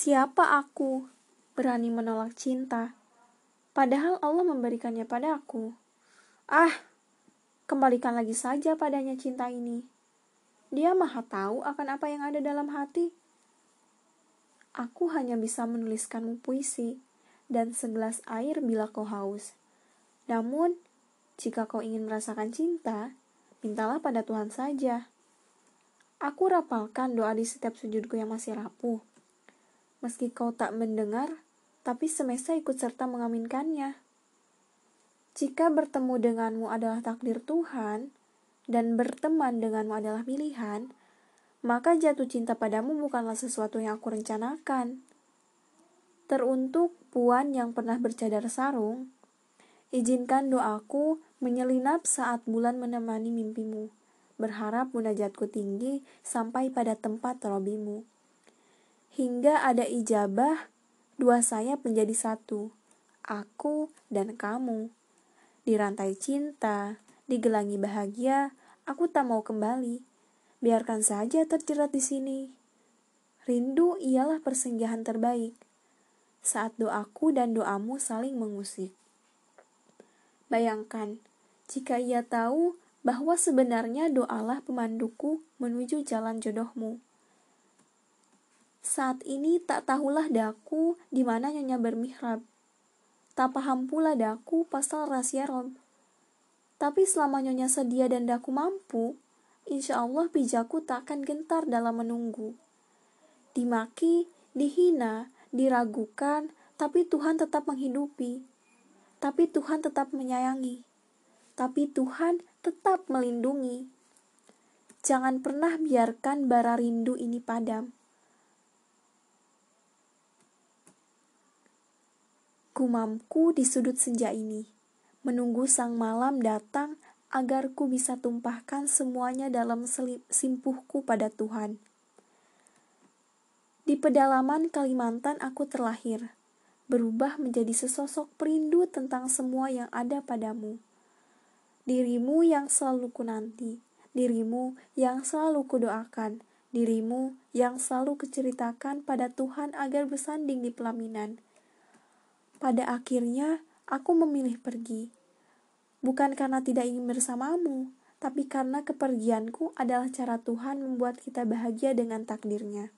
Siapa aku berani menolak cinta? Padahal Allah memberikannya pada aku. Ah, kembalikan lagi saja padanya cinta ini. Dia maha tahu akan apa yang ada dalam hati. Aku hanya bisa menuliskanmu puisi dan segelas air bila kau haus. Namun, jika kau ingin merasakan cinta, mintalah pada Tuhan saja. Aku rapalkan doa di setiap sujudku yang masih rapuh. Meski kau tak mendengar, tapi semesta ikut serta mengaminkannya. Jika bertemu denganmu adalah takdir Tuhan, dan berteman denganmu adalah pilihan, maka jatuh cinta padamu bukanlah sesuatu yang aku rencanakan. Teruntuk puan yang pernah bercadar sarung, izinkan doaku menyelinap saat bulan menemani mimpimu, berharap munajatku tinggi sampai pada tempat robimu. Hingga ada ijabah, dua sayap menjadi satu, aku dan kamu. Di rantai cinta, digelangi bahagia, aku tak mau kembali. Biarkan saja terjerat di sini. Rindu ialah persinggahan terbaik saat doaku dan doamu saling mengusik. Bayangkan, jika ia tahu bahwa sebenarnya doalah pemanduku menuju jalan jodohmu. Saat ini tak tahulah daku di mana nyonya bermihrab. Tak paham pula daku pasal rahasia rom. Tapi selama nyonya sedia dan daku mampu, insya Allah pijaku tak akan gentar dalam menunggu. Dimaki, dihina, diragukan, tapi Tuhan tetap menghidupi. Tapi Tuhan tetap menyayangi. Tapi Tuhan tetap melindungi. Jangan pernah biarkan bara rindu ini padam. Gumamku di sudut senja ini, menunggu sang malam datang agar ku bisa tumpahkan semuanya dalam simpuhku pada Tuhan. Di pedalaman Kalimantan aku terlahir, berubah menjadi sesosok perindu tentang semua yang ada padamu. Dirimu yang selalu ku nanti, dirimu yang selalu kudoakan, dirimu yang selalu kuceritakan pada Tuhan agar bersanding di pelaminan. Pada akhirnya, aku memilih pergi. Bukan karena tidak ingin bersamamu, tapi karena kepergianku adalah cara Tuhan membuat kita bahagia dengan takdirnya.